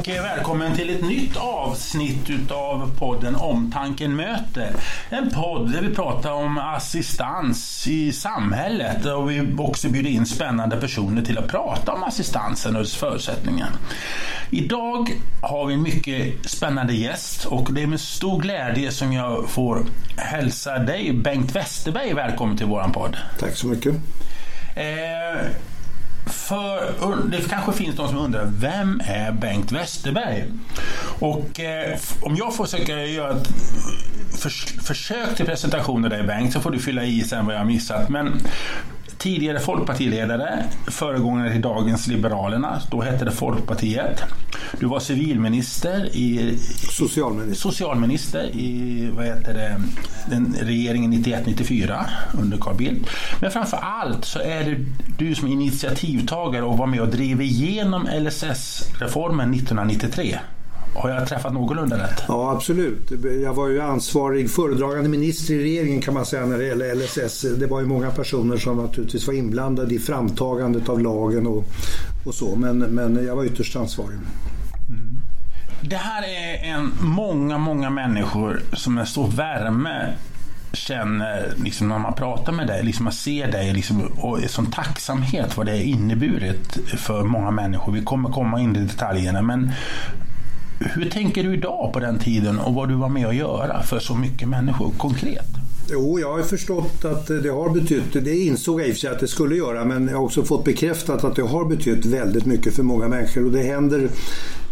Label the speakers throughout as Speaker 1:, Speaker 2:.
Speaker 1: och välkommen till ett nytt avsnitt utav podden Omtanken möter. En podd där vi pratar om assistans i samhället och vi också bjuder in spännande personer till att prata om assistansen och dess förutsättningar. Idag har vi en mycket spännande gäst och det är med stor glädje som jag får hälsa dig Bengt Westerberg välkommen till våran podd.
Speaker 2: Tack så mycket.
Speaker 1: Eh, för, det kanske finns de som undrar, vem är Bengt Westerberg? Och eh, om jag får försöka göra ett förs försök till presentation av dig Bengt, så får du fylla i sen vad jag har missat. Men tidigare folkpartiledare, föregångare till dagens Liberalerna, då hette det Folkpartiet. Du var civilminister i...
Speaker 2: Socialminister.
Speaker 1: Socialminister i, vad heter det, den regeringen 91-94 under Carl Bildt. Men framför allt så är det du som initiativtagare och var med och drev igenom LSS-reformen 1993. Har jag träffat någorlunda rätt?
Speaker 2: Ja, absolut. Jag var ju ansvarig föredragande minister i regeringen kan man säga när det gäller LSS. Det var ju många personer som naturligtvis var inblandade i framtagandet av lagen och, och så. Men, men jag var ytterst ansvarig. Mm.
Speaker 1: Det här är en många, många människor som med stor värme känner liksom när man pratar med dig, liksom man ser dig liksom, och som tacksamhet vad det har inneburit för många människor. Vi kommer komma in i detaljerna men hur tänker du idag på den tiden och vad du var med att göra för så mycket människor konkret?
Speaker 2: Jo, jag har förstått att det har betytt, det insåg jag i och för sig att det skulle göra, men jag har också fått bekräftat att det har betytt väldigt mycket för många människor. Och det händer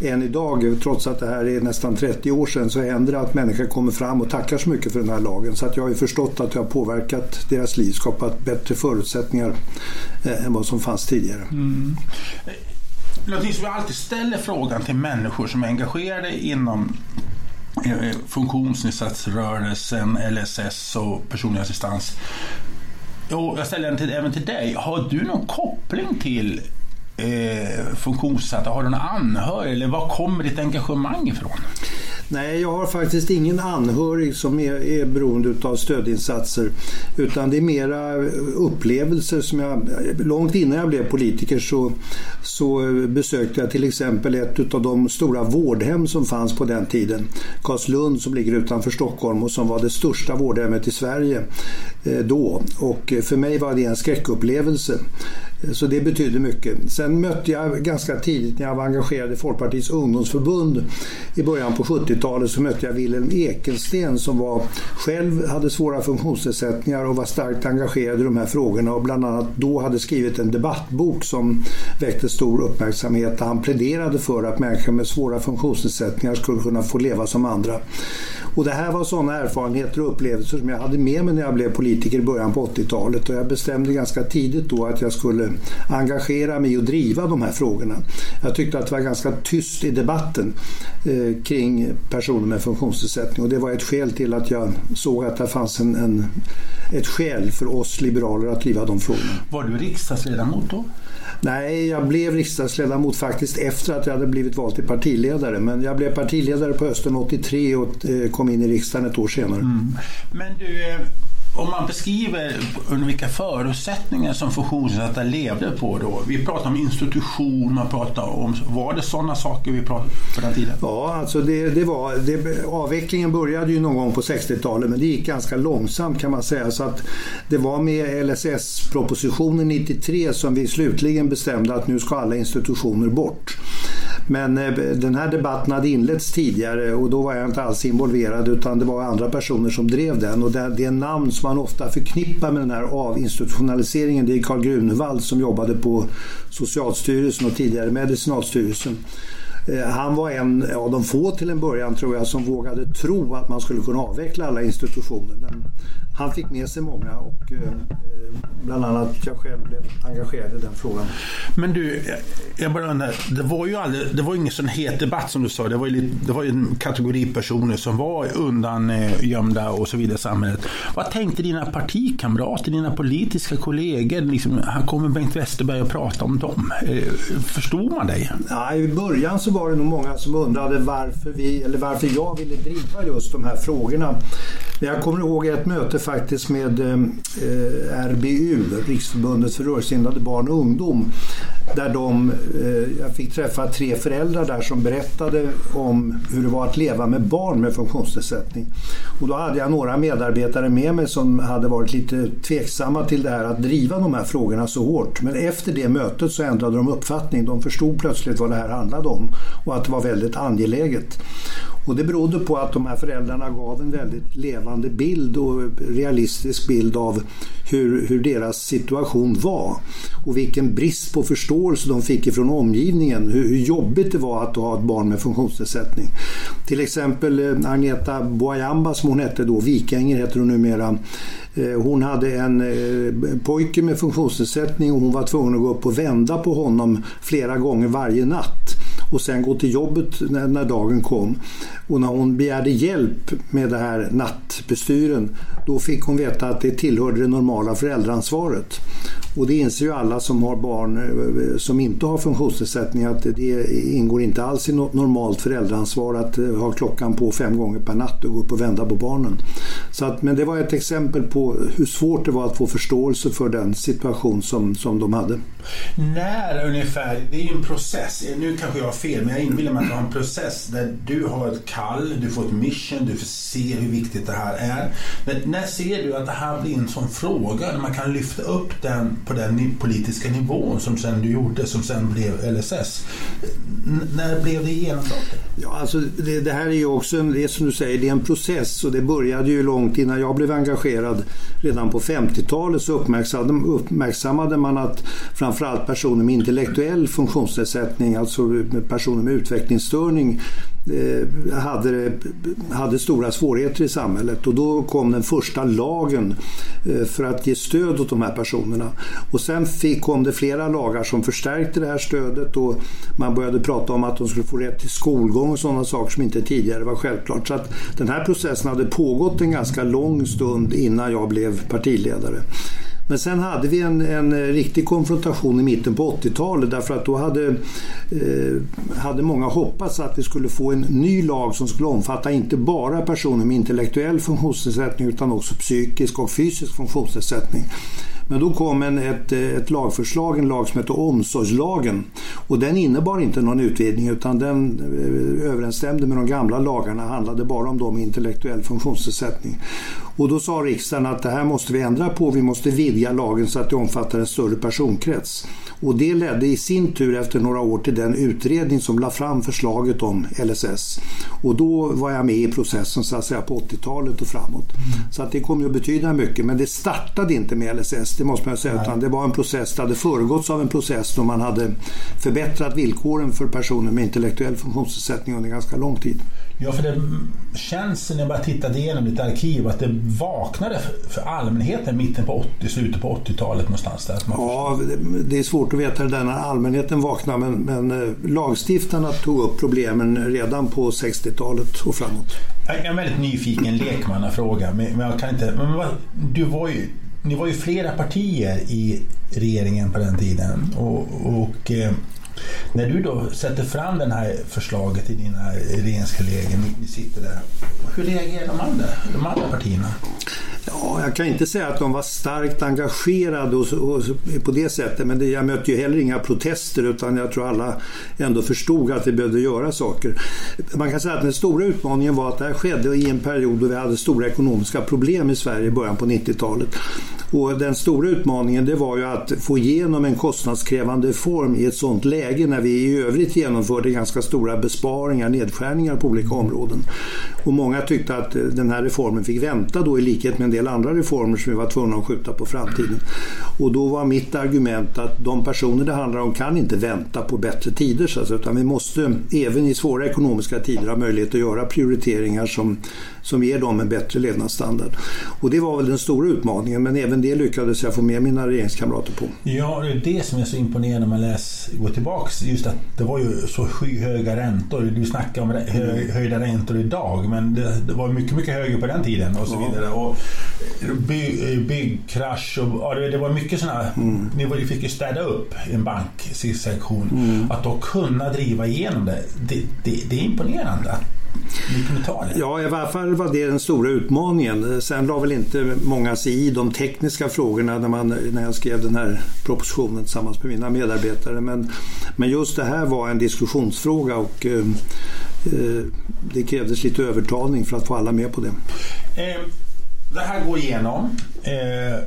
Speaker 2: än idag, trots att det här är nästan 30 år sedan, så händer det att människor kommer fram och tackar så mycket för den här lagen. Så att jag har ju förstått att det har påverkat deras liv, skapat bättre förutsättningar eh, än vad som fanns tidigare. Mm
Speaker 1: någonting som jag alltid ställer frågan till människor som är engagerade inom eh, eh funktionsnedsatsrörelsen, LSS och personlig assistans. Och jag ställer den till, även till dig. Har du någon koppling till eh, funktionsnedsatta? Har du någon anhörig eller var kommer ditt engagemang ifrån?
Speaker 2: Nej, jag har faktiskt ingen anhörig som är, är beroende av stödinsatser. Utan det är mera upplevelser som jag... Långt innan jag blev politiker så, så besökte jag till exempel ett av de stora vårdhem som fanns på den tiden. Karlslund som ligger utanför Stockholm och som var det största vårdhemmet i Sverige eh, då. Och eh, för mig var det en skräckupplevelse. Så det betyder mycket. Sen mötte jag ganska tidigt när jag var engagerad i Folkpartiets ungdomsförbund i början på 70 90-talet så mötte jag Wilhelm Ekelsten som var, själv hade svåra funktionsnedsättningar och var starkt engagerad i de här frågorna och bland annat då hade skrivit en debattbok som väckte stor uppmärksamhet där han pläderade för att människor med svåra funktionsnedsättningar skulle kunna få leva som andra. Och det här var sådana erfarenheter och upplevelser som jag hade med mig när jag blev politiker i början på 80-talet och jag bestämde ganska tidigt då att jag skulle engagera mig och driva de här frågorna. Jag tyckte att det var ganska tyst i debatten eh, kring personer med funktionsnedsättning och det var ett skäl till att jag såg att det fanns en, en, ett skäl för oss liberaler att driva de frågorna.
Speaker 1: Var du riksdagsledamot då?
Speaker 2: Nej, jag blev riksdagsledamot faktiskt efter att jag hade blivit vald till partiledare. Men jag blev partiledare på hösten 83 och eh, kom in i riksdagen ett år senare. Mm.
Speaker 1: Men du, eh, om man beskriver under vilka förutsättningar som funktionsnedsatta levde på då. Vi pratar om institution, man pratar om, var det sådana saker vi pratade på den tiden?
Speaker 2: Ja, alltså det, det var, det, avvecklingen började ju någon gång på 60-talet men det gick ganska långsamt kan man säga. Så att det var med LSS-propositionen 93 som vi slutligen bestämde att nu ska alla institutioner bort. Men eh, den här debatten hade inletts tidigare och då var jag inte alls involverad utan det var andra personer som drev den. Och det, det namn som man ofta förknippar med den här avinstitutionaliseringen det är Karl Grunewald som jobbade på Socialstyrelsen och tidigare Medicinalstyrelsen. Eh, han var en av de få till en början tror jag som vågade tro att man skulle kunna avveckla alla institutioner. Men han fick med sig många och eh, bland annat jag själv blev engagerad i den frågan.
Speaker 1: Men du, jag bara undrar, det var ju aldrig, det var ingen sån het debatt som du sa. Det var ju, det var ju en kategori personer som var undan eh, gömda och så vidare i samhället. Vad tänkte dina partikamrater, dina politiska kollegor? Liksom, här kommer Bengt Westerberg och prata om dem. Eh, förstod man dig?
Speaker 2: Ja, I början så var det nog många som undrade varför, vi, eller varför jag ville driva just de här frågorna. Jag kommer ihåg ett möte faktiskt med eh, eh RBU, Riksförbundet för rörelsehindrade barn och ungdom, där de, eh, jag fick träffa tre föräldrar där som berättade om hur det var att leva med barn med funktionsnedsättning. Och då hade jag några medarbetare med mig som hade varit lite tveksamma till det här att driva de här frågorna så hårt. Men efter det mötet så ändrade de uppfattning. De förstod plötsligt vad det här handlade om och att det var väldigt angeläget. Och det berodde på att de här föräldrarna gav en väldigt levande bild och realistisk bild av hur, hur deras situation var. Och vilken brist på förståelse de fick ifrån omgivningen. Hur, hur jobbigt det var att ha ett barn med funktionsnedsättning. Till exempel eh, Agneta Boajamba som hon hette då, Vikänger heter hon numera. Eh, hon hade en eh, pojke med funktionsnedsättning och hon var tvungen att gå upp och vända på honom flera gånger varje natt och sen gå till jobbet när, när dagen kom. Och när hon begärde hjälp med det här nattbestyren då fick hon veta att det tillhörde det normala föräldraansvaret. Och det inser ju alla som har barn eh, som inte har funktionsnedsättning att det ingår inte alls i något normalt föräldraansvar att eh, ha klockan på fem gånger per natt och gå upp och vända på barnen. Så att, men det var ett exempel på hur svårt det var att få förståelse för den situation som, som de hade.
Speaker 1: När ungefär, det är ju en process, nu kanske jag fel men jag inbillar mig att du har en process där du har ett kall, du får ett mission, du får se hur viktigt det här är. Men när ser du att det här blir en sån fråga där man kan lyfta upp den på den politiska nivån som sen du gjorde, som sen blev LSS. N när blev det genombrottet?
Speaker 2: Ja, alltså det, det, här är ju också en, det som du säger, det är en process och det började ju långt innan jag blev engagerad. Redan på 50-talet så uppmärksammade, uppmärksammade man att framförallt personer med intellektuell funktionsnedsättning, alltså personer med utvecklingsstörning, Eh, hade, hade stora svårigheter i samhället och då kom den första lagen eh, för att ge stöd åt de här personerna. Och sen fick, kom det flera lagar som förstärkte det här stödet och man började prata om att de skulle få rätt till skolgång och sådana saker som inte tidigare var självklart. Så att den här processen hade pågått en ganska lång stund innan jag blev partiledare. Men sen hade vi en, en riktig konfrontation i mitten på 80-talet därför att då hade, eh, hade många hoppats att vi skulle få en ny lag som skulle omfatta inte bara personer med intellektuell funktionsnedsättning utan också psykisk och fysisk funktionsnedsättning. Men då kom en, ett, ett lagförslag, en lag som heter omsorgslagen. Och den innebar inte någon utvidgning utan den eh, överensstämde med de gamla lagarna, handlade bara om de med intellektuell funktionsnedsättning. Och då sa riksdagen att det här måste vi ändra på, vi måste vidga lagen så att det omfattar en större personkrets. Och det ledde i sin tur efter några år till den utredning som la fram förslaget om LSS. Och då var jag med i processen så att säga på 80-talet och framåt. Mm. Så att det kommer att betyda mycket. Men det startade inte med LSS, det måste man säga. Nej. Utan det var en process, det hade föregåtts av en process då man hade förbättrat villkoren för personer med intellektuell funktionsnedsättning under ganska lång tid.
Speaker 1: Ja, för det känns när jag bara tittade igenom ditt arkiv att det vaknade för allmänheten mitten på 80, slutet på 80-talet någonstans där.
Speaker 2: Ja, det är svårt att veta det när allmänheten vaknade men, men eh, lagstiftarna tog upp problemen redan på 60-talet och framåt.
Speaker 1: Jag är en väldigt nyfiken lekmannafråga, men jag kan inte... Men du var ju, ni var ju flera partier i regeringen på den tiden och, och eh, när du då sätter fram det här förslaget till dina regeringskollegor, ni sitter där, hur reagerar de andra, de andra partierna?
Speaker 2: Ja, jag kan inte säga att de var starkt engagerade och, och, på det sättet, men det, jag mötte ju heller inga protester utan jag tror alla ändå förstod att vi behövde göra saker. Man kan säga att den stora utmaningen var att det här skedde i en period då vi hade stora ekonomiska problem i Sverige i början på 90-talet. Och den stora utmaningen det var ju att få igenom en kostnadskrävande reform i ett sådant läge när vi i övrigt genomförde ganska stora besparingar, nedskärningar på olika områden. Och många tyckte att den här reformen fick vänta då i likhet med en del andra reformer som vi var tvungna att skjuta på framtiden. Och då var mitt argument att de personer det handlar om kan inte vänta på bättre tider så att, utan vi måste även i svåra ekonomiska tider ha möjlighet att göra prioriteringar som, som ger dem en bättre levnadsstandard. Och det var väl den stora utmaningen men även det lyckades jag få med mina regeringskamrater på.
Speaker 1: Ja, det är det som är så imponerande när man läser, går tillbaks. Just att det var ju så skyhöga räntor. Du snackar om höjda räntor idag men det, det var mycket, mycket högre på den tiden och så ja. vidare. Och by, byggkrasch och ja, det, det, var mycket sådana... Mm. Ni fick ju städa upp en banksektion. Mm. Att då kunna driva igenom det, det, det, det är imponerande
Speaker 2: Ja, i alla fall var det den stora utmaningen. Sen la väl inte många sig i de tekniska frågorna när, man, när jag skrev den här propositionen tillsammans med mina medarbetare. Men, men just det här var en diskussionsfråga och eh, eh det krävdes lite övertalning för att få alla med på det.
Speaker 1: Eh, det här går igenom. Eh,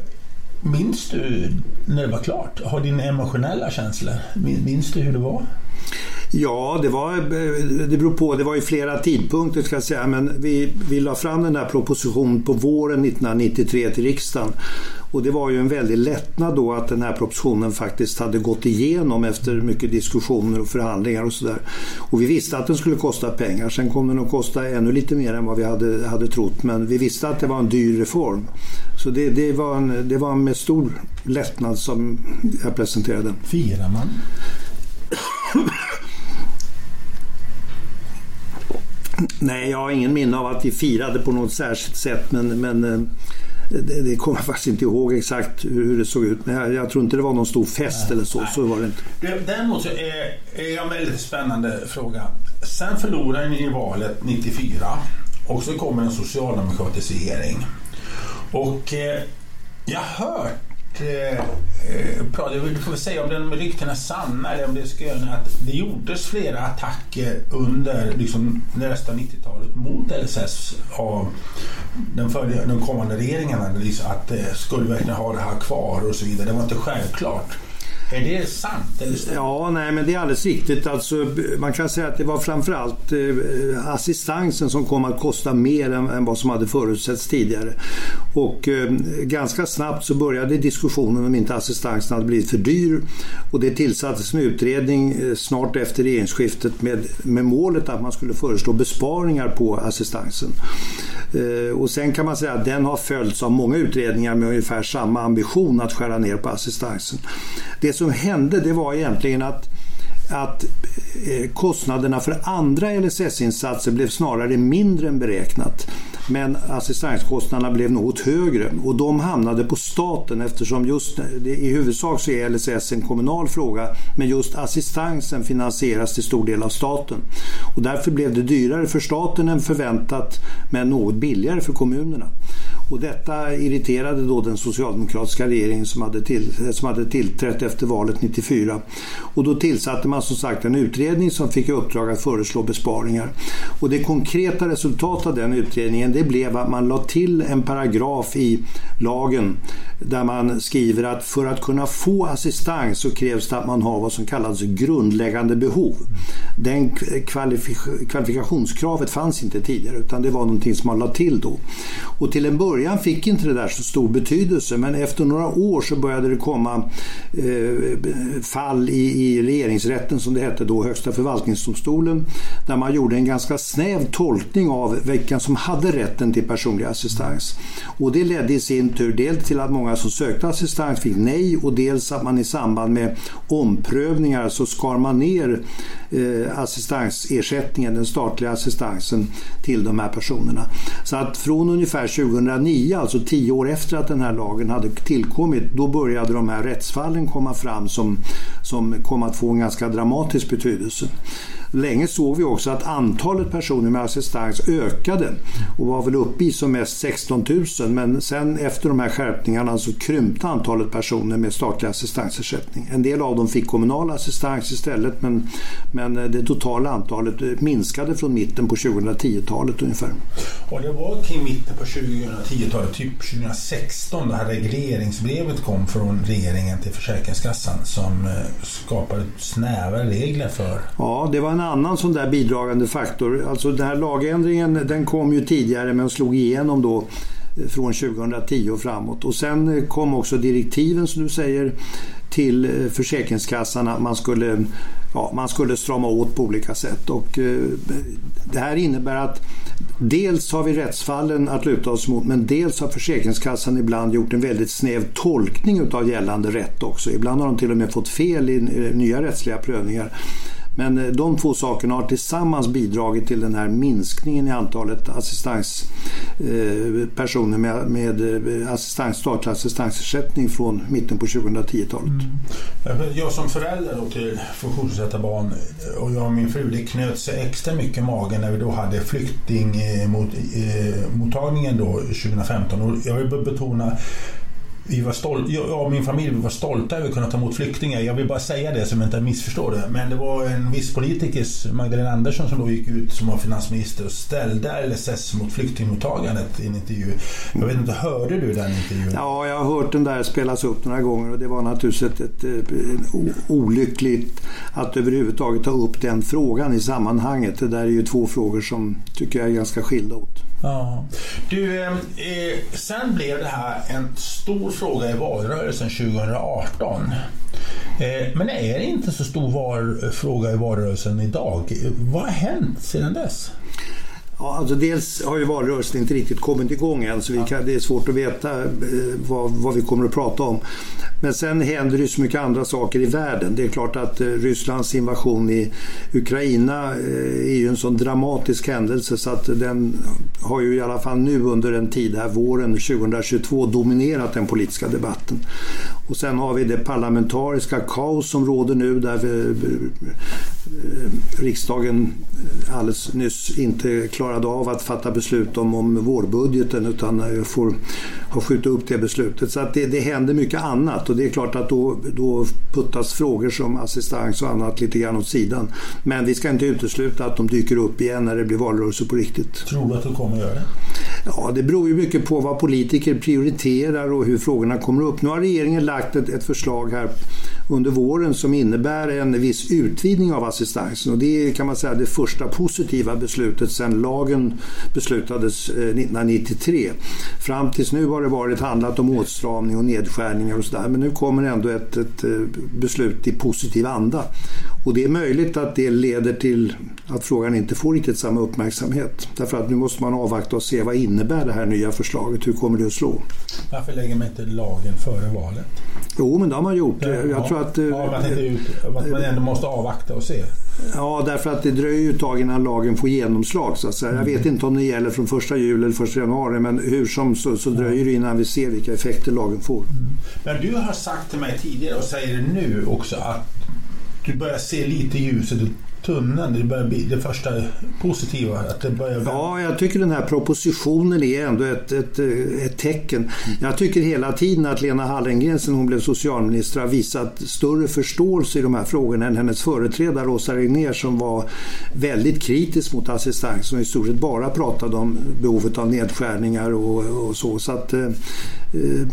Speaker 1: minns du när det var klart? Har din emotionella känslor, minns du hur det var?
Speaker 2: Ja, det, var, det beror på. Det var ju flera tidpunkter ska jag säga. Men vi, vi la fram den här propositionen på våren 1993 till riksdagen. Och det var ju en väldig lättnad då att den här propositionen faktiskt hade gått igenom efter mycket diskussioner och förhandlingar och sådär. Och vi visste att den skulle kosta pengar. Sen kom den att kosta ännu lite mer än vad vi hade, hade trott. Men vi visste att det var en dyr reform. Så det, det, var, en, det var med stor lättnad som jag presenterade den.
Speaker 1: Firar man?
Speaker 2: Nej, jag har ingen minne av att vi firade på något särskilt sätt men, men eh, det, det kommer jag faktiskt inte ihåg exakt hur det såg ut. Men jag, jag tror inte det var någon stor fest nej, eller så. Nej. Så var det inte.
Speaker 1: Däremot så är, är en väldigt spännande fråga. Sen förlorade ni valet 94 och så kommer en socialdemokratisk regering. Och eh, jag har hört eh, eh du får säga om den ryktena är sanna eller om det är skröna, att det gjordes flera attacker under liksom, nästa 90-talet mot LSS av den, för, de kommande regeringarna. Liksom, att eh, skulle verkligen ha det här kvar och så vidare. Det var inte självklart. Är det sant? Eller
Speaker 2: ja, nej men det är alldeles riktigt. Alltså, man kan säga att det var framförallt eh, assistansen som kom att kosta mer än, än vad som hade förutsetts tidigare. Och eh, ganska snabbt så började diskussionen om inte assistansen hade blivit för dyr. Och det tillsattes en utredning eh, snart efter regeringsskiftet med, med målet att man skulle föreslå besparingar på assistansen. Eh, och sen kan man säga att den har följts av många utredningar med ungefär samma ambition att skära ner på assistansen. Det som hände det var egentligen att att eh, kostnaderna för andra LSS-insatser blev snarare mindre än beräknat. Men assistanskostnaderna blev något högre och de hamnade på staten eftersom just i huvudsak så är LSS en kommunal fråga men just assistansen finansieras till stor del av staten. Och därför blev det dyrare för staten än förväntat men något billigare för kommunerna. Och detta irriterade då den socialdemokratiska regeringen som hade, till, som hade tillträtt efter valet 94. Och då tillsatte man som sagt en utredning som fick i uppdrag att föreslå besparingar. Och det konkreta resultatet av den utredningen det blev att man la till en paragraf i lagen där man skriver att för att kunna få assistans så krävs det att man har vad som kallas grundläggande behov. Den kvalifik kvalifikationskravet fanns inte tidigare utan det var någonting som man la till då. Och till en början början fick inte det där så stor betydelse men efter några år så började det komma Eh, fall i, i regeringsrätten som det hette då, Högsta förvaltningsdomstolen, där man gjorde en ganska snäv tolkning av vilka som hade rätten till personlig assistans. Och det ledde i sin tur dels till att många som sökte assistans fick nej och dels att man i samband med omprövningar så skar man ner eh, assistansersättningen, den statliga assistansen till de här personerna. Så att från ungefär 2009, alltså tio år efter att den här lagen hade tillkommit, då började de här rättsfallen komma fram som, som kom att få en ganska dramatisk betydelse. Länge såg vi också att antalet personer med assistans ökade och var väl uppe i som mest 16 000 men sen efter de här skärpningarna så krympte antalet personer med statlig assistansersättning. En del av dem fick kommunal assistans istället men, men det totala antalet minskade från mitten på 2010-talet ungefär.
Speaker 1: Och det var kring mitten på 2010-talet, typ 2016, det här regleringsbrevet kom från regeringen till Försäkringskassan som eh, skapade snäva regler för...
Speaker 2: Ja, det var en en annan sån där bidragande faktor. Alltså den här lagändringen den kom ju tidigare men slog igenom då eh, från 2010 och framåt. Och sen eh, kom också direktiven som du säger till eh, Försäkringskassan att man skulle, ja, man skulle strama åt på olika sätt. Och, eh, det här innebär att dels har vi rättsfallen att luta oss mot men dels har Försäkringskassan ibland gjort en väldigt snäv tolkning av gällande rätt också. Ibland har de till och med fått fel i nya rättsliga prövningar. Men eh, de två sakerna har tillsammans bidragit till den här minskningen i antalet assistanspersoner eh, med, med eh, assistans, statlig assistansersättning från mitten på 2010-talet. Mm.
Speaker 1: Jag som förälder då till funktionsnedsatta barn och jag och min fru, det knöt sig extra mycket i magen när vi då hade flyktingmottagningen då 2015. Och jag vill betona vi var stolta, jag och min familj vi var stolta över att kunna ta emot flyktingar. Jag vill bara säga det så jag inte missförstår det. Men det var en viss politiker, Magdalena Andersson, som då gick ut som var finansminister och ställde LSS mot flyktingmottagandet i en intervju. Jag vet inte, hörde du den intervjun?
Speaker 2: Ja, jag har hört den där spelas upp några gånger och det var naturligtvis ett, ett, ett olyckligt att överhuvudtaget ta upp den frågan i sammanhanget. Det där är ju två frågor som tycker jag är ganska skilda åt.
Speaker 1: Ja. Du, ehm, eh, sen blev det här en stor fråga i valrörelsen 2018. Eh, men är det inte så stor var, fråga i valrörelsen idag? Vad har hänt sedan dess?
Speaker 2: Ja, alltså dels har ju valrörelsen inte riktigt kommit igång än så kan, det är svårt att veta eh, vad, vad, vi kommer att prata om. Men sen händer det så mycket andra saker i världen. Det är klart att eh, Rysslands invasion i Ukraina eh, är ju en sån dramatisk händelse så att den har ju i alla fall nu under en tid här våren 2022 dominerat den politiska debatten. Och sen har vi det parlamentariska kaos som råder nu där vi, riksdagen alldeles nyss inte klarade av att fatta beslut om, om vårbudgeten utan får ha skjutit upp det beslutet. Så att det, det händer mycket annat och det är klart att då, då puttas frågor som assistans och annat lite grann åt sidan. Men vi ska inte utesluta att de dyker upp igen när det blir valrörelse på riktigt.
Speaker 1: Tror du att de kommer att göra det?
Speaker 2: Ja, det beror ju mycket på vad politiker prioriterar och hur frågorna kommer upp. Nu har regeringen lagt ett, ett förslag här under våren som innebär en viss utvidgning av assistansen. Och det är kan man säga det första positiva beslutet sedan lagen beslutades eh, 1993. Fram tills nu har det varit handlat om åtstramning och nedskärningar och sådär. Men nu kommer ändå ett, ett eh, beslut i positiv anda. Och det är möjligt att det leder till att frågan inte får riktigt samma uppmärksamhet. Därför att nu måste man avvakta och se vad innebär det här nya förslaget? Hur kommer det att slå?
Speaker 1: Varför lägger man inte lagen före valet?
Speaker 2: Jo, men det har man gjort. Jag ja, tror att,
Speaker 1: ja, man, ut, att man ändå måste avvakta och se.
Speaker 2: Ja, därför att det dröjer ju ett tag innan lagen får genomslag. Så att säga. Jag vet inte om det gäller från 1 juli eller 1 januari men hur som så, så dröjer det innan vi ser vilka effekter lagen får. Mm.
Speaker 1: Men du har sagt till mig tidigare och säger det nu också att du börjar se lite ljuset tunneln, det börjar bli det första positiva? Att det börjar...
Speaker 2: Ja, jag tycker den här propositionen är ändå ett, ett, ett tecken. Jag tycker hela tiden att Lena Hallengren sen hon blev socialminister har visat större förståelse i de här frågorna än hennes företrädare Åsa Regnér som var väldigt kritisk mot assistans som i stort sett bara pratade om behovet av nedskärningar och, och så. så att, eh, Eh,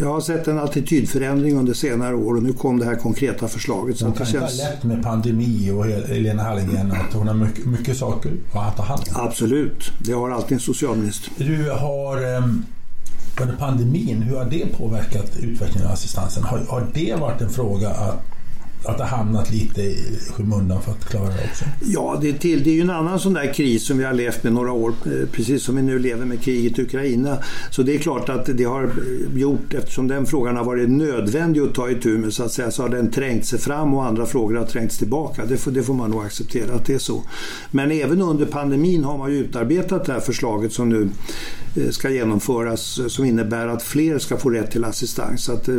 Speaker 2: jag har sett en attitydförändring under senare år och nu kom det här konkreta förslaget.
Speaker 1: Så det kan känns... inte lätt med pandemi och Helena Hallengren att hon har mycket, mycket saker att ta hand om.
Speaker 2: Absolut, det har alltid en socialminister.
Speaker 1: Du har ehm, under pandemin, hur har det påverkat utvecklingen av assistansen? Har, har det varit en fråga att att det hamnat lite i skymundan för att klara det också?
Speaker 2: Ja, det är, till, det är ju en annan sån där kris som vi har levt med några år, eh, precis som vi nu lever med kriget i Ukraina. Så det är klart att det har gjort, eftersom den frågan har varit nödvändig att ta itu med så att säga, så har den trängt sig fram och andra frågor har trängts tillbaka. Det får, det får man nog acceptera att det är så. Men även under pandemin har man ju utarbetat det här förslaget som nu eh, ska genomföras som innebär att fler ska få rätt till assistans. Så att, eh,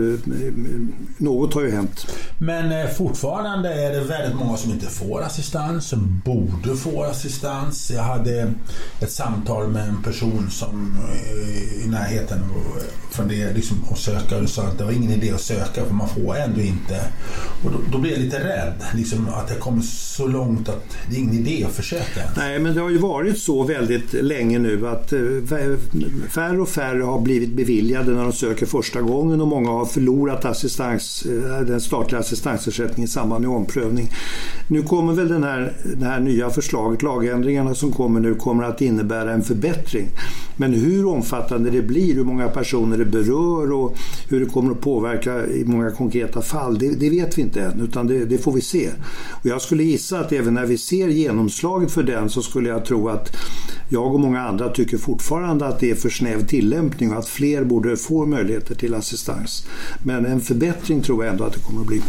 Speaker 2: något har ju hänt.
Speaker 1: Men fortfarande är det väldigt många som inte får assistans, som borde få assistans. Jag hade ett samtal med en person som eh, i närheten eh, funderade liksom att söka och sa att det var ingen idé att söka för man får ändå inte. Och då, då blev jag lite rädd, liksom, att det kommer så långt att det är ingen idé att försöka.
Speaker 2: Nej, men det har ju varit så väldigt länge nu att eh, färre och färre har blivit beviljade när de söker första gången och många har förlorat assistans, den statliga assistansersättningen ersättning i samband med omprövning. Nu kommer väl den här, det här nya förslaget, lagändringarna som kommer nu, kommer att innebära en förbättring. Men hur omfattande det blir, hur många personer det berör och hur det kommer att påverka i många konkreta fall, det, det vet vi inte än, utan det, det, får vi se. Och jag skulle gissa att även när vi ser genomslaget för den så skulle jag tro att jag och många andra tycker fortfarande att det är för snäv tillämpning och att fler borde få möjligheter till assistans. Men en förbättring tror jag ändå att det kommer att bli.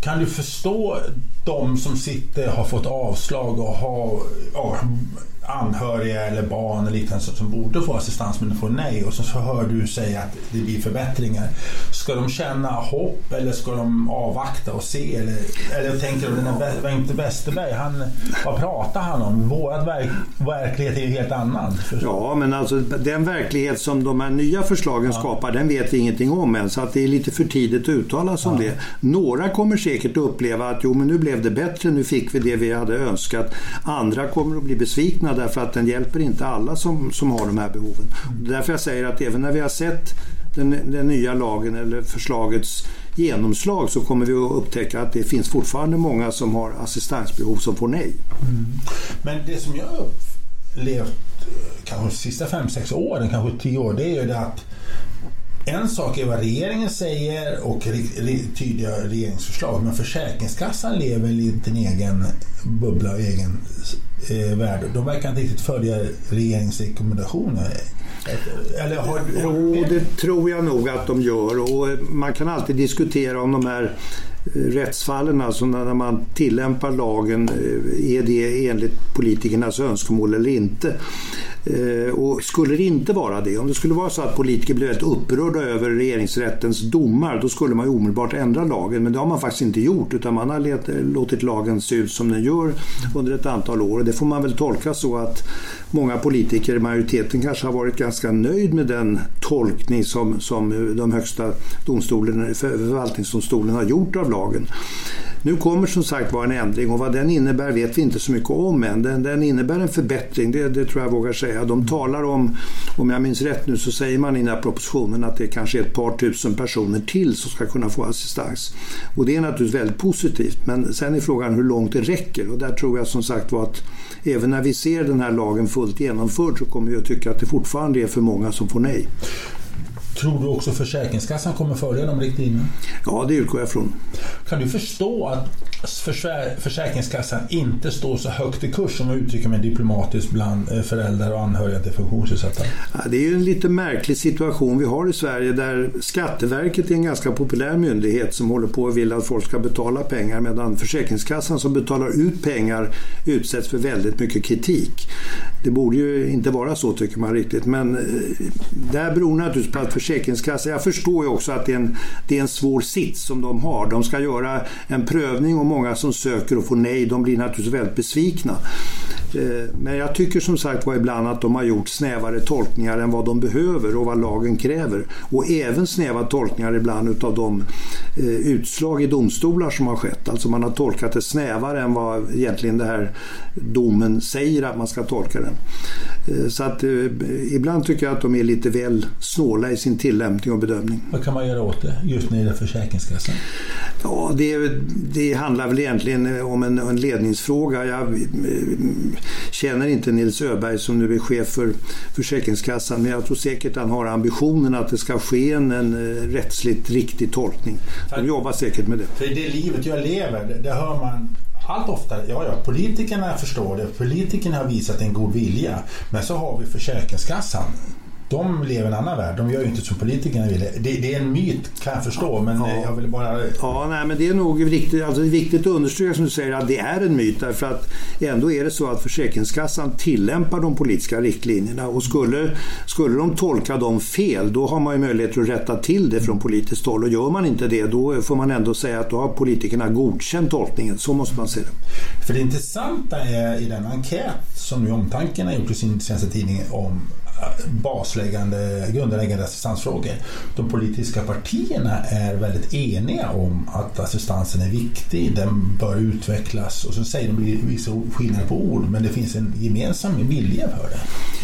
Speaker 1: Kan du förstå de som sitter har fått avslag och har ja, anhöriga eller barn eller liknande som borde få assistans men får nej och så hör du säga att det blir förbättringar. Ska de känna hopp eller ska de avvakta och se? Eller, eller tänker du, den Bengt Westerberg, han, vad pratar han om? Vår verk, verklighet är ju helt annan.
Speaker 2: Ja, men alltså den verklighet som de här nya förslagen ja. skapar, den vet vi ingenting om än. Så att det är lite för tidigt att uttala sig ja. om det. Några kommer säkert att uppleva att jo, men nu blev det bättre, nu fick vi det vi hade önskat. Andra kommer att bli besvikna därför att den hjälper inte alla som, som har de här behoven. Det är Därför jag säger att även när vi har sett den, den nya lagen eller förslagets genomslag så kommer vi att upptäcka att det finns fortfarande många som har assistansbehov som får nej. Mm.
Speaker 1: Men det som jag upplevt eh, kanske de sista fem sex åren, kanske 10 år, det är ju det att en sak är vad regeringen säger och tydliga regeringsförslag men Försäkringskassan lever i en egen bubbla och egen eh, värld. De verkar inte riktigt följa regeringsrekommendationer.
Speaker 2: Eller har, jo, det tror jag nog att de gör och eh, man kan alltid diskutera om de här eh, rättsfallen, alltså när man tillämpar lagen, eh, är det enligt politikernas önskemål eller inte? Eh, och skulle det inte vara det, om det skulle vara så att politiker blev väldigt upprörda över regeringsrättens domar, då skulle man ju omedelbart ändra lagen. Men det har man faktiskt inte gjort, utan man har låtit lagen se ut som den gör under ett antal år. Och det får man väl tolka så att många politiker, majoriteten kanske har varit ganska nöjd med den tolkning som, som de högsta domstolen, förvaltningsdomstolen har gjort av lagen. Nu kommer som sagt vara en ändring och vad den innebär vet vi inte så mycket om än. Den, den innebär en förbättring, det, det, tror jag vågar säga. De talar om, om jag minns rätt nu, så säger man i den här propositionen att det kanske är ett par tusen personer till som ska kunna få assistans. Och det är naturligtvis väldigt positivt, men sen är frågan hur långt det räcker och där tror jag som sagt var att även när vi ser den här lagen fullt genomförd så kommer vi att tycka att det fortfarande är för många som får nej.
Speaker 1: Tror du också Försäkringskassan kommer följa de riktlinjerna?
Speaker 2: Ja, det utgår jag från.
Speaker 1: Kan du förstå att Försäkringskassan inte står så högt i kurs, om jag uttrycker mig diplomatiskt, bland eh, föräldrar och anhöriga till funktionsnedsatta?
Speaker 2: Ja, det är ju en lite märklig situation vi har i Sverige där Skatteverket är en ganska populär myndighet som håller på och vill att folk ska betala pengar medan Försäkringskassan som betalar ut pengar utsätts för väldigt mycket kritik. Det borde ju inte vara så tycker man riktigt men eh, det här beror naturligtvis på att Försäkringskassan, jag förstår ju också att det är, en, det är en svår sits som de har. De ska göra en prövning om många som söker och får nej, de blir naturligtvis väldigt besvikna. Eh, men jag tycker som sagt var ibland att de har gjort snävare tolkningar än vad de behöver och vad lagen kräver. Och även snäva tolkningar ibland utav de eh, utslag i domstolar som har skett. Alltså man har tolkat det snävare än vad egentligen det här domen säger att man ska tolka den. Eh, så att ibland tycker jag att de är lite väl snåla i sin tillämpning och bedömning.
Speaker 1: Vad kan man göra åt det just när det gäller Försäkringskassan?
Speaker 2: Ja, det, det handlar väl egentligen om en, en ledningsfråga. Jag känner inte Nils Öberg som nu är chef för Försäkringskassan men jag tror säkert att han har ambitionen att det ska ske en, en eh, rättsligt riktig tolkning. De jobbar säkert med det.
Speaker 1: För det livet jag lever, det, det hör man allt oftare, ja, ja, politikerna förstår det. Politikerna har visat en god vilja. Men så har vi Försäkringskassan de lever en annan värld. De gör ju inte som politikerna vill. Det, det är en myt kan jag förstå men ja. jag vill bara...
Speaker 2: Ja, nej, men det är nog viktigt, alltså, det är viktigt att understryka som du säger att det är en myt därför att ändå är det så att Försäkringskassan tillämpar de politiska riktlinjerna och skulle, skulle de tolka dem fel då har man ju möjlighet att rätta till det från politiskt håll och gör man inte det då får man ändå säga att då har politikerna godkänt tolkningen. Så måste man se det.
Speaker 1: För det intressanta är i den enkät som nu Omtanken har gjort i sin senaste tidning om basläggande, grundläggande assistansfrågor. De politiska partierna är väldigt eniga om att assistansen är viktig, den bör utvecklas och så säger de vissa skillnader på ord men det finns en gemensam vilja för det.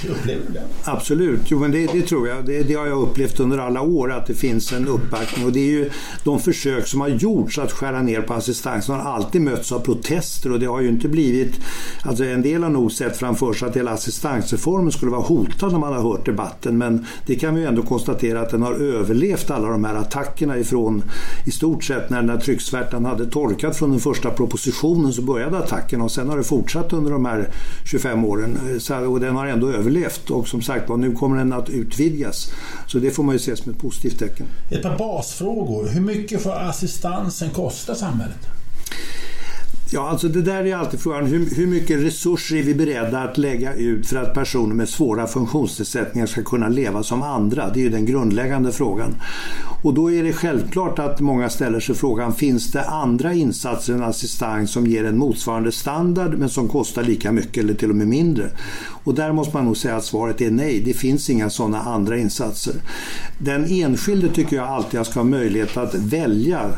Speaker 1: Upplever du det?
Speaker 2: Absolut, jo, men det, det tror jag. Det, det, har jag upplevt under alla år att det finns en uppbackning och det är ju de försök som har gjorts att skära ner på assistansen har alltid mötts av protester och det har ju inte blivit, alltså en del har nog sett framför sig att hela assistansreformen skulle vara hotad man har hört debatten men det kan vi ju ändå konstatera att den har överlevt alla de här attackerna ifrån i stort sett när den här trycksvärtan hade torkat från den första propositionen så började attackerna och sen har det fortsatt under de här 25 åren och den har ändå överlevt och som sagt nu kommer den att utvidgas. Så det får man ju se som ett positivt tecken.
Speaker 1: Ett par basfrågor. Hur mycket får assistansen kosta samhället?
Speaker 2: Ja, alltså det där är alltid frågan. Hur, hur mycket resurser är vi beredda att lägga ut för att personer med svåra funktionsnedsättningar ska kunna leva som andra? Det är ju den grundläggande frågan. Och då är det självklart att många ställer sig frågan, finns det andra insatser än assistans som ger en motsvarande standard men som kostar lika mycket eller till och med mindre? Och där måste man nog säga att svaret är nej. Det finns inga sådana andra insatser. Den enskilde tycker jag alltid ska ha möjlighet att välja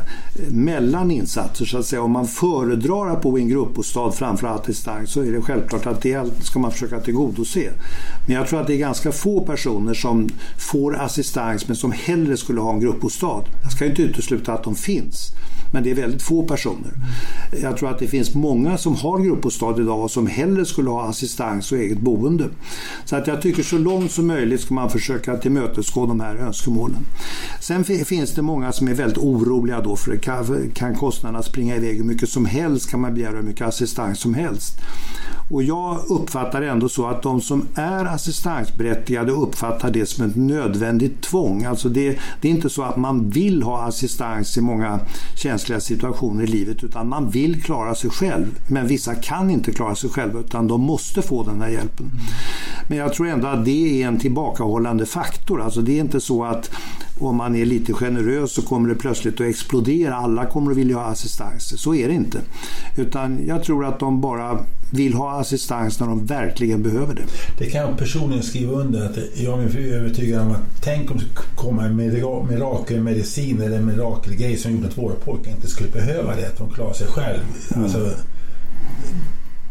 Speaker 2: mellan insatser. Så att säga. Om man föredrar att bo i en gruppbostad framför assistans så är det självklart att det ska man försöka tillgodose. Men jag tror att det är ganska få personer som får assistans men som hellre skulle ha en gruppbostad. Jag ska inte utesluta att de finns. Men det är väldigt få personer. Jag tror att det finns många som har gruppbostad idag och som hellre skulle ha assistans och eget boende. Så att jag tycker så långt som möjligt ska man försöka tillmötesgå de här önskemålen. Sen finns det många som är väldigt oroliga då för kan, kan kostnaderna springa iväg hur mycket som helst kan man begära hur mycket assistans som helst. Och jag uppfattar ändå så att de som är assistansberättigade uppfattar det som ett nödvändigt tvång. Alltså det, det är inte så att man vill ha assistans i många tjänster känsliga situationer i livet utan man vill klara sig själv. Men vissa kan inte klara sig själva utan de måste få den här hjälpen. Men jag tror ändå att det är en tillbakahållande faktor. Alltså det är inte så att om man är lite generös så kommer det plötsligt att explodera. Alla kommer att vilja ha assistans. Så är det inte. Utan jag tror att de bara vill ha assistans när de verkligen behöver det.
Speaker 1: Det kan jag personligen skriva under. att Jag är övertygad om att tänk om det kommer en mirakelmedicin eller en mirakelgrej som gjorde att våra pojkar inte skulle behöva det. Att de klarar sig själv. Mm. Alltså,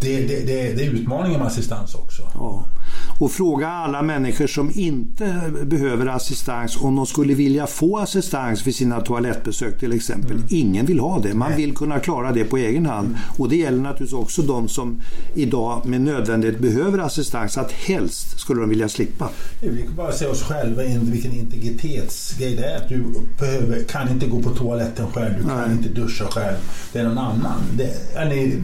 Speaker 1: det, det, det, det är utmaningen med assistans också.
Speaker 2: Ja och fråga alla människor som inte behöver assistans om de skulle vilja få assistans för sina toalettbesök till exempel. Mm. Ingen vill ha det. Man vill kunna klara det på egen hand. Mm. Och det gäller naturligtvis också de som idag med nödvändighet behöver assistans. Att helst skulle de vilja slippa.
Speaker 1: Vi kan bara se oss själva vilken integritetsgrej det är. Att du behöver, kan inte gå på toaletten själv, du kan Nej. inte duscha själv. Det är någon annan. Det, är ni,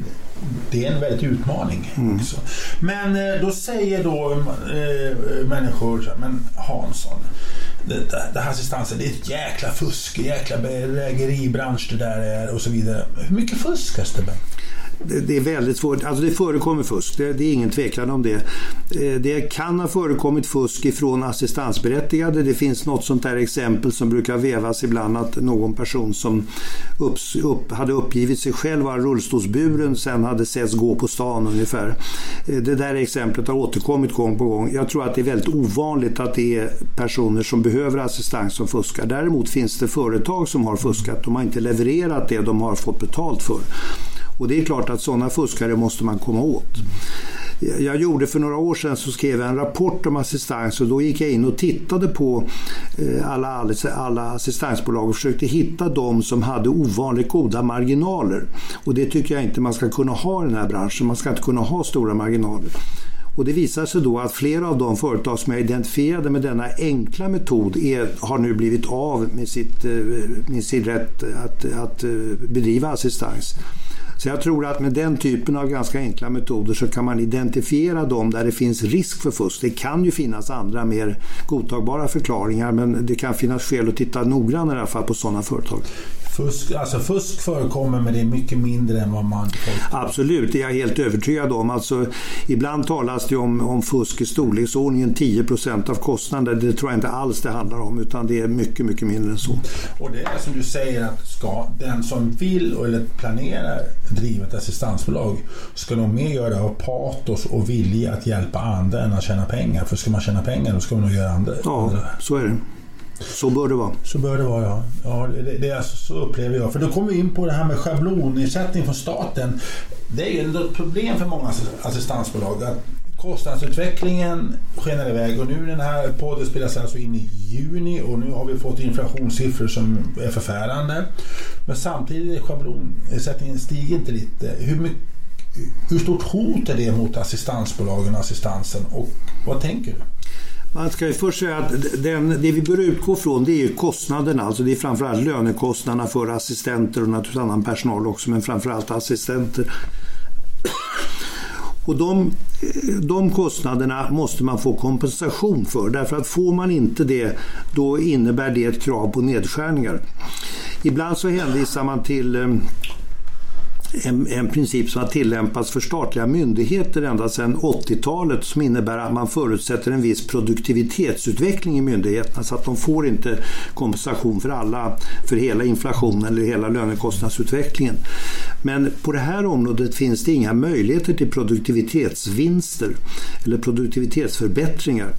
Speaker 1: det är en väldigt utmaning. Mm. Också. Men eh, då säger då äh, människor, men Hansson, det, det här assistansen, det är ett jäkla fusk, jäkla bedrägeribransch det där är och så vidare. Hur mycket fuskas det?
Speaker 2: Det är väldigt svårt. Alltså det förekommer fusk, det, det, är ingen tvekan om det. Eh, det kan ha förekommit fusk ifrån assistansberättigade. Det finns något sånt där exempel som brukar vävas ibland att någon person som upp, upp, hade uppgivit sig själv vara rullstolsburen sen hade setts gå på stan ungefär. Eh, det där exemplet har återkommit gång på gång. Jag tror att det är väldigt ovanligt att det är personer som behöver assistans som fuskar. Däremot finns det företag som har fuskat. De har inte levererat det de har fått betalt för. Och det är klart att sådana fuskare måste man komma åt. Jag gjorde för några år sedan så skrev jag en rapport om assistans och då gick jag in och tittade på eh, alla, alla assistansbolag och försökte hitta de som hade ovanligt goda marginaler. Och det tycker jag inte man ska kunna ha i den här branschen. Man ska inte kunna ha stora marginaler. Och det visar sig då att flera av de företag som jag identifierade med denna enkla metod är, har nu blivit av med, sitt, eh, med sin rätt att, att eh, bedriva assistans. Så jag tror att med den typen av ganska enkla metoder så kan man identifiera dem där det finns risk för fusk. Det kan ju finnas andra mer godtagbara förklaringar men det kan finnas skäl att titta noggrannare i alla fall på sådana företag.
Speaker 1: Fusk, alltså fusk förekommer men det är mycket mindre än vad man...
Speaker 2: Absolut, det är jag helt övertygad om. Alltså, ibland talas det om, om fusk i storleksordningen 10% av kostnaden. Det tror jag inte alls det handlar om utan det är mycket, mycket mindre än så.
Speaker 1: Och det är som du säger att ska den som vill eller planerar driva ett assistansbolag ska nog mer göra av patos och vilja att hjälpa andra än att tjäna pengar. För ska man tjäna pengar då ska man nog göra andra.
Speaker 2: Ja, så är det. Så bör det vara.
Speaker 1: Så bör det vara, ja. ja det, det, alltså, så upplever jag. För då kommer vi in på det här med schablonersättning från staten. Det är ju ett problem för många assistansbolag. Att kostnadsutvecklingen skenar iväg och nu den här podden spelas alltså in i juni och nu har vi fått inflationssiffror som är förfärande. Men samtidigt schablonersättningen stiger inte lite. Hur, mycket, hur stort hot är det mot assistansbolagen och assistansen och vad tänker du?
Speaker 2: Man ska ju först säga att den, det vi bör utgå från det är ju kostnaderna. Alltså det är framförallt lönekostnaderna för assistenter och naturligtvis annan personal också, men framförallt assistenter. Och de, de kostnaderna måste man få kompensation för. Därför att får man inte det, då innebär det ett krav på nedskärningar. Ibland så hänvisar man till eh, en, en, princip som har tillämpats för statliga myndigheter ända sedan 80-talet som innebär att man förutsätter en viss produktivitetsutveckling i myndigheterna så att de får inte kompensation för alla, för hela inflationen eller hela lönekostnadsutvecklingen. Men på det här området finns det inga möjligheter till produktivitetsvinster eller produktivitetsförbättringar.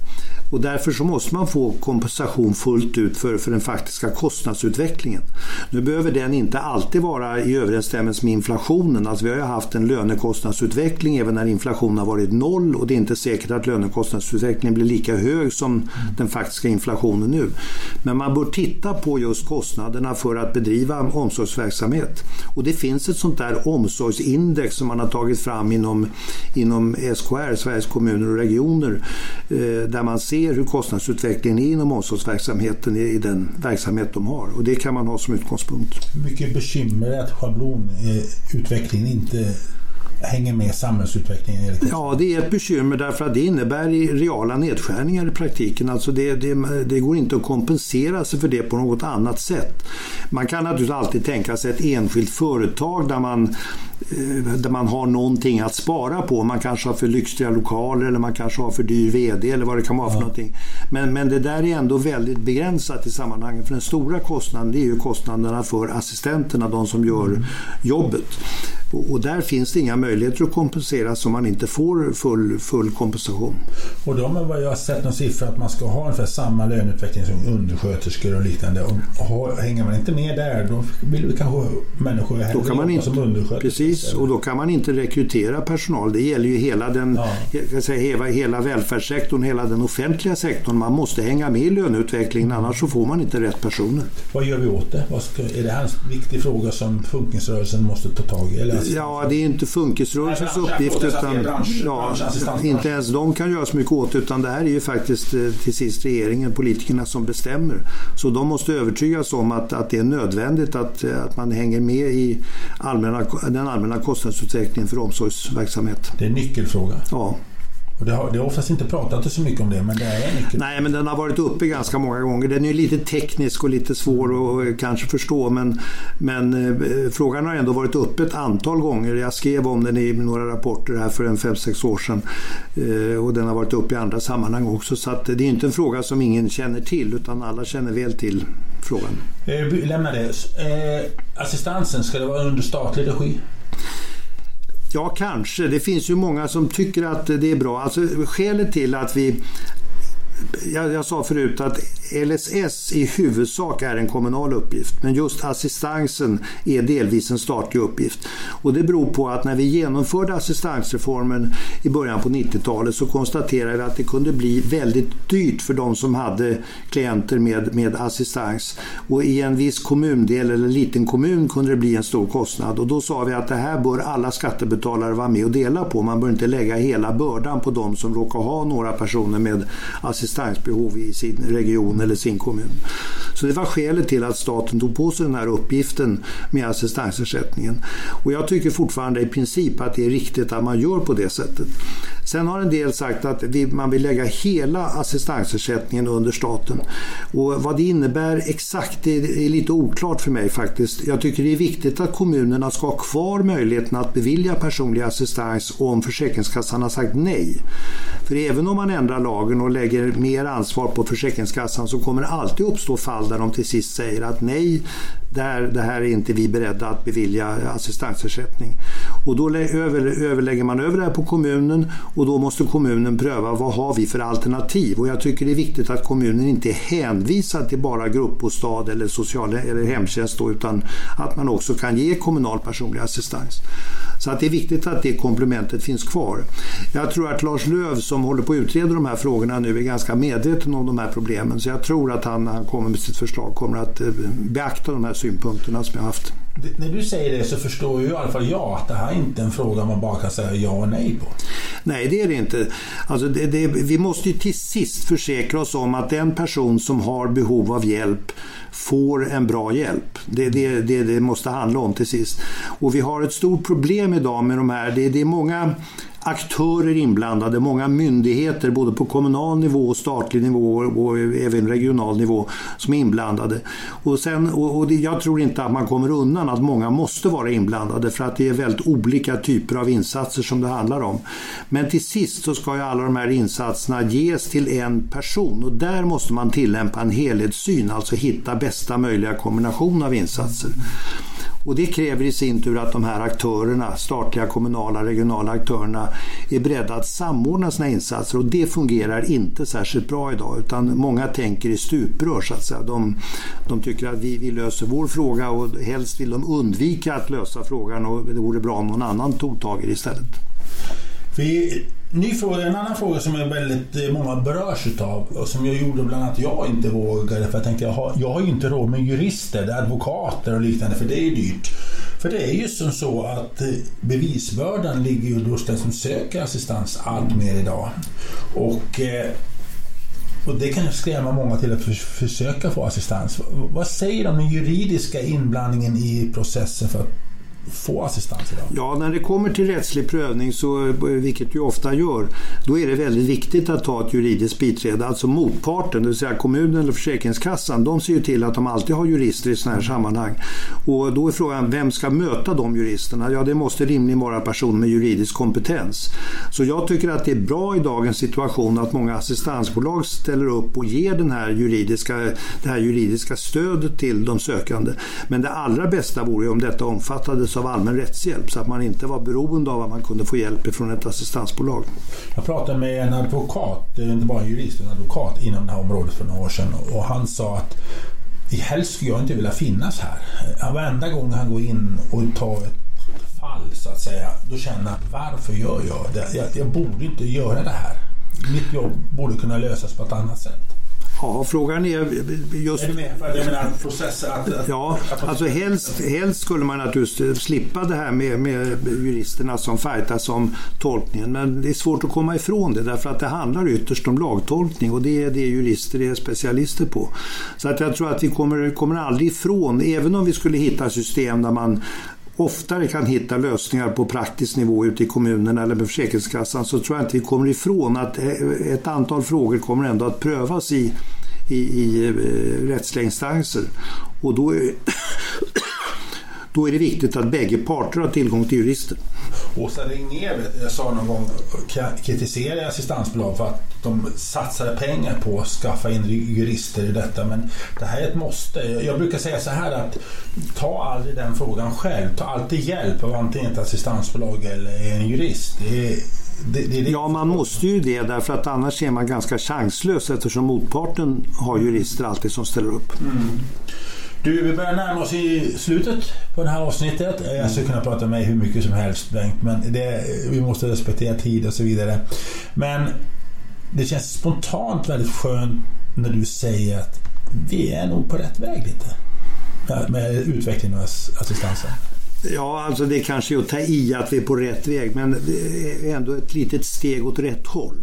Speaker 2: Och därför så måste man få kompensation fullt ut för, för den faktiska kostnadsutvecklingen. Nu behöver den inte alltid vara i överensstämmelse med inflationen. Alltså vi har ju haft en lönekostnadsutveckling även när inflationen har varit noll och det är inte säkert att lönekostnadsutvecklingen blir lika hög som den faktiska inflationen nu. Men man bör titta på just kostnaderna för att bedriva omsorgsverksamhet. Och det finns ett sånt där omsorgsindex som man har tagit fram inom, inom SKR, Sveriges kommuner och regioner, eh, där man ser ser hur kostnadsutvecklingen är inom omsorgsverksamheten i den verksamhet de har. Och det kan man ha som utgångspunkt.
Speaker 1: Mycket bekymmer är att schablonutvecklingen eh, inte hänger med samhällsutvecklingen?
Speaker 2: Ja, det är ett bekymmer därför att det innebär reala nedskärningar i praktiken. Alltså det, det, det, går inte att kompensera sig för det på något annat sätt. Man kan naturligtvis alltid tänka sig ett enskilt företag där man, eh, där man har någonting att spara på. Man kanske har för lyxiga lokaler eller man kanske har för dyr VD eller vad det kan vara för ja. någonting. Men, men det där är ändå väldigt begränsat i sammanhanget. För den stora kostnaden det är ju kostnaderna för assistenterna, de som gör mm. jobbet. Och, och, där finns det inga möjligheter att kompensera så man inte får full, full kompensation.
Speaker 1: Och de har jag sett någon siffra att man ska ha ungefär samma löneutveckling som undersköterskor och liknande. Och hänger man inte med där då vill vi kanske människor hellre
Speaker 2: då kan man inte, som undersköterskor. Precis, och då kan man inte rekrytera personal. Det gäller ju hela den ja. säga, hela, hela välfärdssektorn, hela den offentliga sektorn. Man måste hänga med i löneutvecklingen annars så får man inte rätt personer.
Speaker 1: Vad gör vi åt det? Ska, är det här en viktig fråga som funktionsrörelsen måste ta tag i? Eller
Speaker 2: Ja, det är inte funkisrörelsens uppgift. Utan, bransch, ja, inte ens de kan göra så mycket åt utan det här är ju faktiskt eh, till sist regeringen, politikerna som bestämmer. Så de måste övertygas om att, att det är nödvändigt att, eh, att man hänger med i allmänna, den allmänna kostnadsutvecklingen för omsorgsverksamhet.
Speaker 1: Det är en nyckelfråga.
Speaker 2: Ja.
Speaker 1: Och det, har, det har oftast inte pratat så mycket om det, men det är mycket.
Speaker 2: Nej, men den har varit uppe ganska många gånger. Den är lite teknisk och lite svår att kanske förstå, men, men eh, frågan har ändå varit uppe ett antal gånger. Jag skrev om den i några rapporter här för en 5-6 år sedan eh, och den har varit uppe i andra sammanhang också. Så det är inte en fråga som ingen känner till, utan alla känner väl till frågan.
Speaker 1: Eh, lämna det. Eh, assistansen, ska det vara under statlig regi?
Speaker 2: Ja, kanske. Det finns ju många som tycker att det är bra. Alltså, skälet till att vi jag, jag, sa förut att LSS i huvudsak är en kommunal uppgift men just assistansen är delvis en statlig uppgift. Och det beror på att när vi genomförde assistansreformen i början på 90-talet så konstaterade vi att det kunde bli väldigt dyrt för de som hade klienter med, med assistans. Och i en viss kommundel eller liten kommun kunde det bli en stor kostnad och då sa vi att det här bör alla skattebetalare vara med och dela på. Man bör inte lägga hela bördan på de som råkar ha några personer med assistans assistansbehov i sin region eller sin kommun. Så det var skälet till att staten tog på sig den här uppgiften med assistansersättningen. Och jag tycker fortfarande i princip att det är riktigt att man gör på det sättet. Sen har en del sagt att man vill lägga hela assistansersättningen under staten. Och vad det innebär exakt är lite oklart för mig faktiskt. Jag tycker det är viktigt att kommunerna ska ha kvar möjligheten att bevilja personlig assistans om Försäkringskassan har sagt nej. För även om man ändrar lagen och lägger mer ansvar på Försäkringskassan så kommer det alltid uppstå fall där de till sist säger att nej, det här, det här är inte vi beredda att bevilja assistansersättning. Och då överlägger man över det här på kommunen och då måste kommunen pröva vad har vi för alternativ. Och jag tycker det är viktigt att kommunen inte är hänvisad till bara gruppbostad eller, social, eller hemtjänst då, utan att man också kan ge kommunal personlig assistans. Så att det är viktigt att det komplementet finns kvar. Jag tror att Lars Löv som håller på att utreda de här frågorna nu är ganska medveten om de här problemen. Så jag tror att han när han kommer med sitt förslag kommer att eh, beakta de här synpunkterna som jag haft.
Speaker 1: När du säger det så förstår ju i alla fall jag att det här är inte en fråga man bara kan säga ja och nej på.
Speaker 2: Nej, det är det inte. Alltså det, det, vi måste ju till sist försäkra oss om att den person som har behov av hjälp får en bra hjälp. Det är det, det, det måste handla om till sist. Och vi har ett stort problem idag med de här. Det, det är många aktörer inblandade, många myndigheter både på kommunal nivå och statlig nivå och även regional nivå som är inblandade. Och, sen, och, och jag tror inte att man kommer undan att många måste vara inblandade för att det är väldigt olika typer av insatser som det handlar om. Men till sist så ska ju alla de här insatserna ges till en person och där måste man tillämpa en helhetssyn, alltså hitta bästa möjliga kombination av insatser. Och det kräver i sin tur att de här aktörerna, statliga, kommunala, regionala aktörerna är beredda att samordna sina insatser och det fungerar inte särskilt bra idag utan många tänker i stuprör så att säga. De, de tycker att vi, vi löser vår fråga och helst vill de undvika att lösa frågan och det vore bra om någon annan tog tag i det istället.
Speaker 1: Vi, ny fråga, en annan fråga som är väldigt eh, många berörs utav och som jag gjorde bland annat jag inte vågade för jag tänkte jag har, jag har ju inte råd med jurister, advokater och liknande för det är ju dyrt. För det är ju som så att eh, bevisbördan ligger ju hos den som söker assistans allt mer idag. Och eh, och det kan skrämma många till att försöka få assistans. Vad säger du om den juridiska inblandningen i processen för att få assistans idag?
Speaker 2: Ja, när det kommer till rättslig prövning, så, eh, vilket du ofta gör, då är det väldigt viktigt att ta ett juridiskt biträde. Alltså motparten, det vill säga kommunen eller Försäkringskassan, de ser ju till att de alltid har jurister i sådana här sammanhang. Och då är frågan, vem ska möta de juristerna? Ja, det måste rimligen vara personer med juridisk kompetens. Så jag tycker att det är bra i dagens situation att många assistansbolag ställer upp och ger den här juridiska, det här juridiska stödet till de sökande. Men det allra bästa vore ju om detta omfattades av allmän rättshjälp så att man inte var beroende av att man kunde få hjälp från ett assistansbolag.
Speaker 1: Jag pratade med en advokat, inte bara en jurist, en advokat inom det här området för några år sedan och han sa att helst skulle jag inte vilja finnas här. Varenda gång han går in och tar ett fall så att säga, då känner han varför gör jag det? Jag, jag borde inte göra det här. Mitt jobb borde kunna lösas på ett annat sätt.
Speaker 2: Ja, frågan är just...
Speaker 1: Är du med? För jag menar att,
Speaker 2: Ja, alltså helst, helst skulle man naturligtvis slippa det här med, med juristerna som fightas om tolkningen. Men det är svårt att komma ifrån det därför att det handlar ytterst om lagtolkning och det är det jurister är specialister på. Så att jag tror att vi kommer, kommer aldrig ifrån, även om vi skulle hitta system där man oftare kan hitta lösningar på praktisk nivå ute i kommunerna eller med Försäkringskassan så tror jag inte vi kommer ifrån att eh, ett antal frågor kommer ändå att prövas i, i, i eh, rättsliga instanser. Och då är, då är det viktigt att bägge parter har tillgång till jurister.
Speaker 1: Åsa Regnér eh, sa någon gång, kritiserade assistansbolag för att de satsade pengar på att skaffa in jurister i detta. Men det här är ett måste. Jag brukar säga så här att ta aldrig den frågan själv. Ta alltid hjälp av antingen ett assistansbolag eller en jurist. Det är,
Speaker 2: det, det, det. Ja, man måste ju det därför att annars är man ganska chanslös eftersom motparten har jurister alltid som ställer upp. Mm.
Speaker 1: Du, vi börjar närma oss i slutet på det här avsnittet. Jag skulle kunna prata med mig hur mycket som helst Bengt, men det, vi måste respektera tid och så vidare. Men det känns spontant väldigt skönt när du säger att vi är nog på rätt väg lite. Med utvecklingen av assistansen.
Speaker 2: Ja, alltså det kanske är att ta i att vi är på rätt väg, men det är ändå ett litet steg åt rätt håll.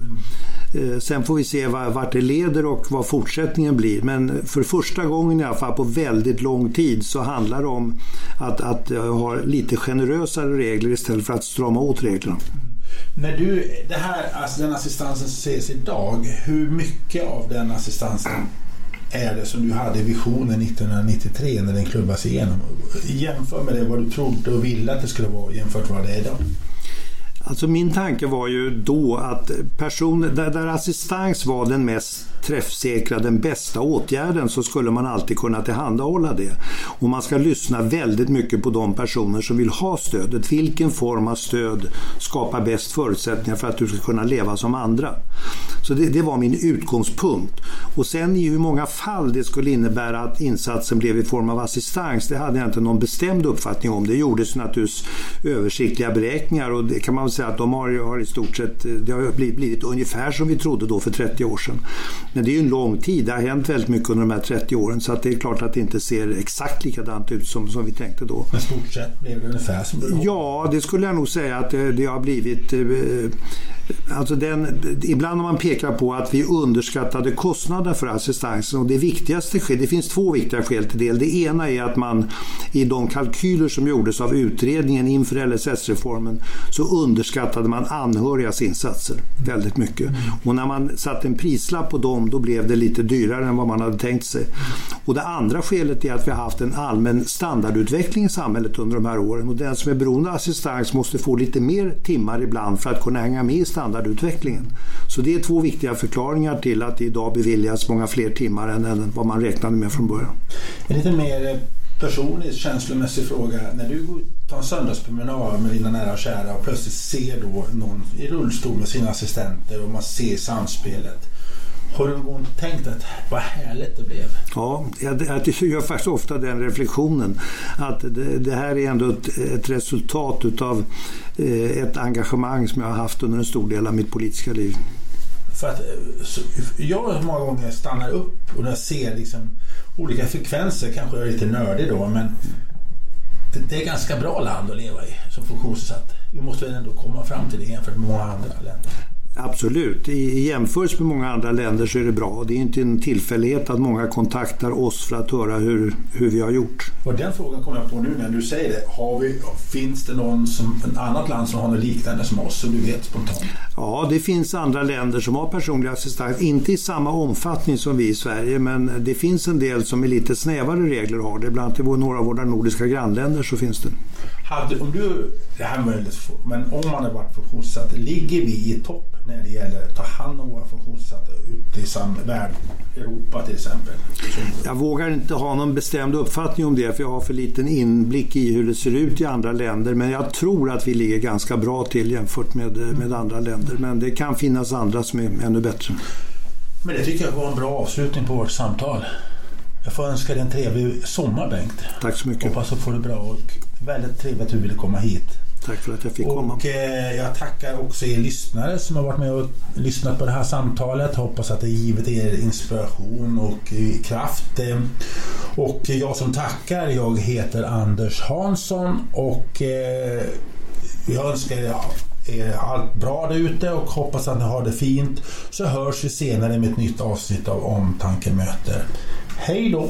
Speaker 2: Eh, sen får vi se vart det leder och vad fortsättningen blir. Men för första gången i alla fall på väldigt lång tid så handlar det om att, att ha lite generösare regler istället för att strama åt reglerna.
Speaker 1: När du, det här, alltså den assistansen som ses idag, hur mycket av den assistansen är det som du hade i visionen 1993 när den klubbas igenom? Jämför med det vad du trodde och ville att det skulle vara jämfört med vad det är idag.
Speaker 2: Alltså min tanke var ju då att personer, där, där assistans var den mest träffsäkra, den bästa åtgärden så skulle man alltid kunna tillhandahålla det. Och man ska lyssna väldigt mycket på de personer som vill ha stödet. Vilken form av stöd skapar bäst förutsättningar för att du ska kunna leva som andra? Så det, det var min utgångspunkt. Och sen i hur många fall det skulle innebära att insatsen blev i form av assistans, det hade jag inte någon bestämd uppfattning om. Det gjordes naturligtvis översiktliga beräkningar och det kan man säga att de har, har i stort sett det har blivit, blivit ungefär som vi trodde då för 30 år sedan. Men det är ju en lång tid, det har hänt väldigt mycket under de här 30 åren så att det är klart att det inte ser exakt likadant ut som, som vi tänkte då.
Speaker 1: Men stort sett blev det ungefär som
Speaker 2: det Ja, det skulle jag nog säga att det, det har blivit eh, Alltså den, ibland har man pekat på att vi underskattade kostnaderna för assistansen och det viktigaste skälet, det finns två viktiga skäl till det. Det ena är att man i de kalkyler som gjordes av utredningen inför LSS-reformen så underskattade man anhörigas insatser väldigt mycket. Och när man satte en prislapp på dem då blev det lite dyrare än vad man hade tänkt sig. Och det andra skälet är att vi har haft en allmän standardutveckling i samhället under de här åren och den som är beroende av assistans måste få lite mer timmar ibland för att kunna hänga med i standardutvecklingen standardutvecklingen. Så det är två viktiga förklaringar till att det idag beviljas många fler timmar än vad man räknade med från början.
Speaker 1: En lite mer eh, personlig känslomässig fråga. När du tar en söndagspromenad med dina nära och kära och plötsligt ser då någon i rullstol med sina assistenter och man ser samspelet. Har du någon tänkt att vad härligt det blev?
Speaker 2: Ja, jag, jag gör faktiskt ofta den reflektionen att det, det här är ändå ett, ett resultat utav eh, ett engagemang som jag har haft under en stor del av mitt politiska liv.
Speaker 1: För att eh, jag många gånger stannar upp och jag ser liksom olika frekvenser, kanske jag är lite nördig då, men det, det är ganska bra land att leva i som funktionsnedsatt. Vi måste ändå komma fram till det jämfört med många andra länder.
Speaker 2: Absolut. I jämförelse med många andra länder så är det bra. Det är inte en tillfällighet att många kontaktar oss för att höra hur, hur vi har gjort.
Speaker 1: Och den frågan kommer jag på nu när du säger det. Har vi, finns det någon som, ett annat land som har något liknande som oss som du vet spontant?
Speaker 2: Ja, det finns andra länder som har personlig assistans. Inte i samma omfattning som vi i Sverige men det finns en del som med lite snävare regler har det. Bland annat i några av våra nordiska grannländer så finns det.
Speaker 1: Hade, om du, det här är möjligt, men om man har varit funktionsnedsatt, ligger vi i topp när det gäller att ta hand om våra funktionsnedsatta ute i världen, Europa till exempel?
Speaker 2: Jag vågar inte ha någon bestämd uppfattning om det för jag har för liten inblick i hur det ser ut i andra länder. Men jag tror att vi ligger ganska bra till jämfört med, med andra länder. Men det kan finnas andra som är ännu bättre.
Speaker 1: Men det tycker jag var en bra avslutning på vårt samtal. Jag får önska dig en trevlig sommar Bengt.
Speaker 2: Tack så mycket.
Speaker 1: Hoppas att du får det bra och väldigt trevligt att du ville komma hit.
Speaker 2: Tack för att jag fick
Speaker 1: och,
Speaker 2: komma.
Speaker 1: Och eh, jag tackar också er lyssnare som har varit med och lyssnat på det här samtalet. Hoppas att det givit er inspiration och eh, kraft. Eh, och jag som tackar, jag heter Anders Hansson och eh, jag önskar er allt bra där ute och hoppas att ni har det fint. Så hörs vi senare med ett nytt avsnitt av Omtanke möter. Hej då!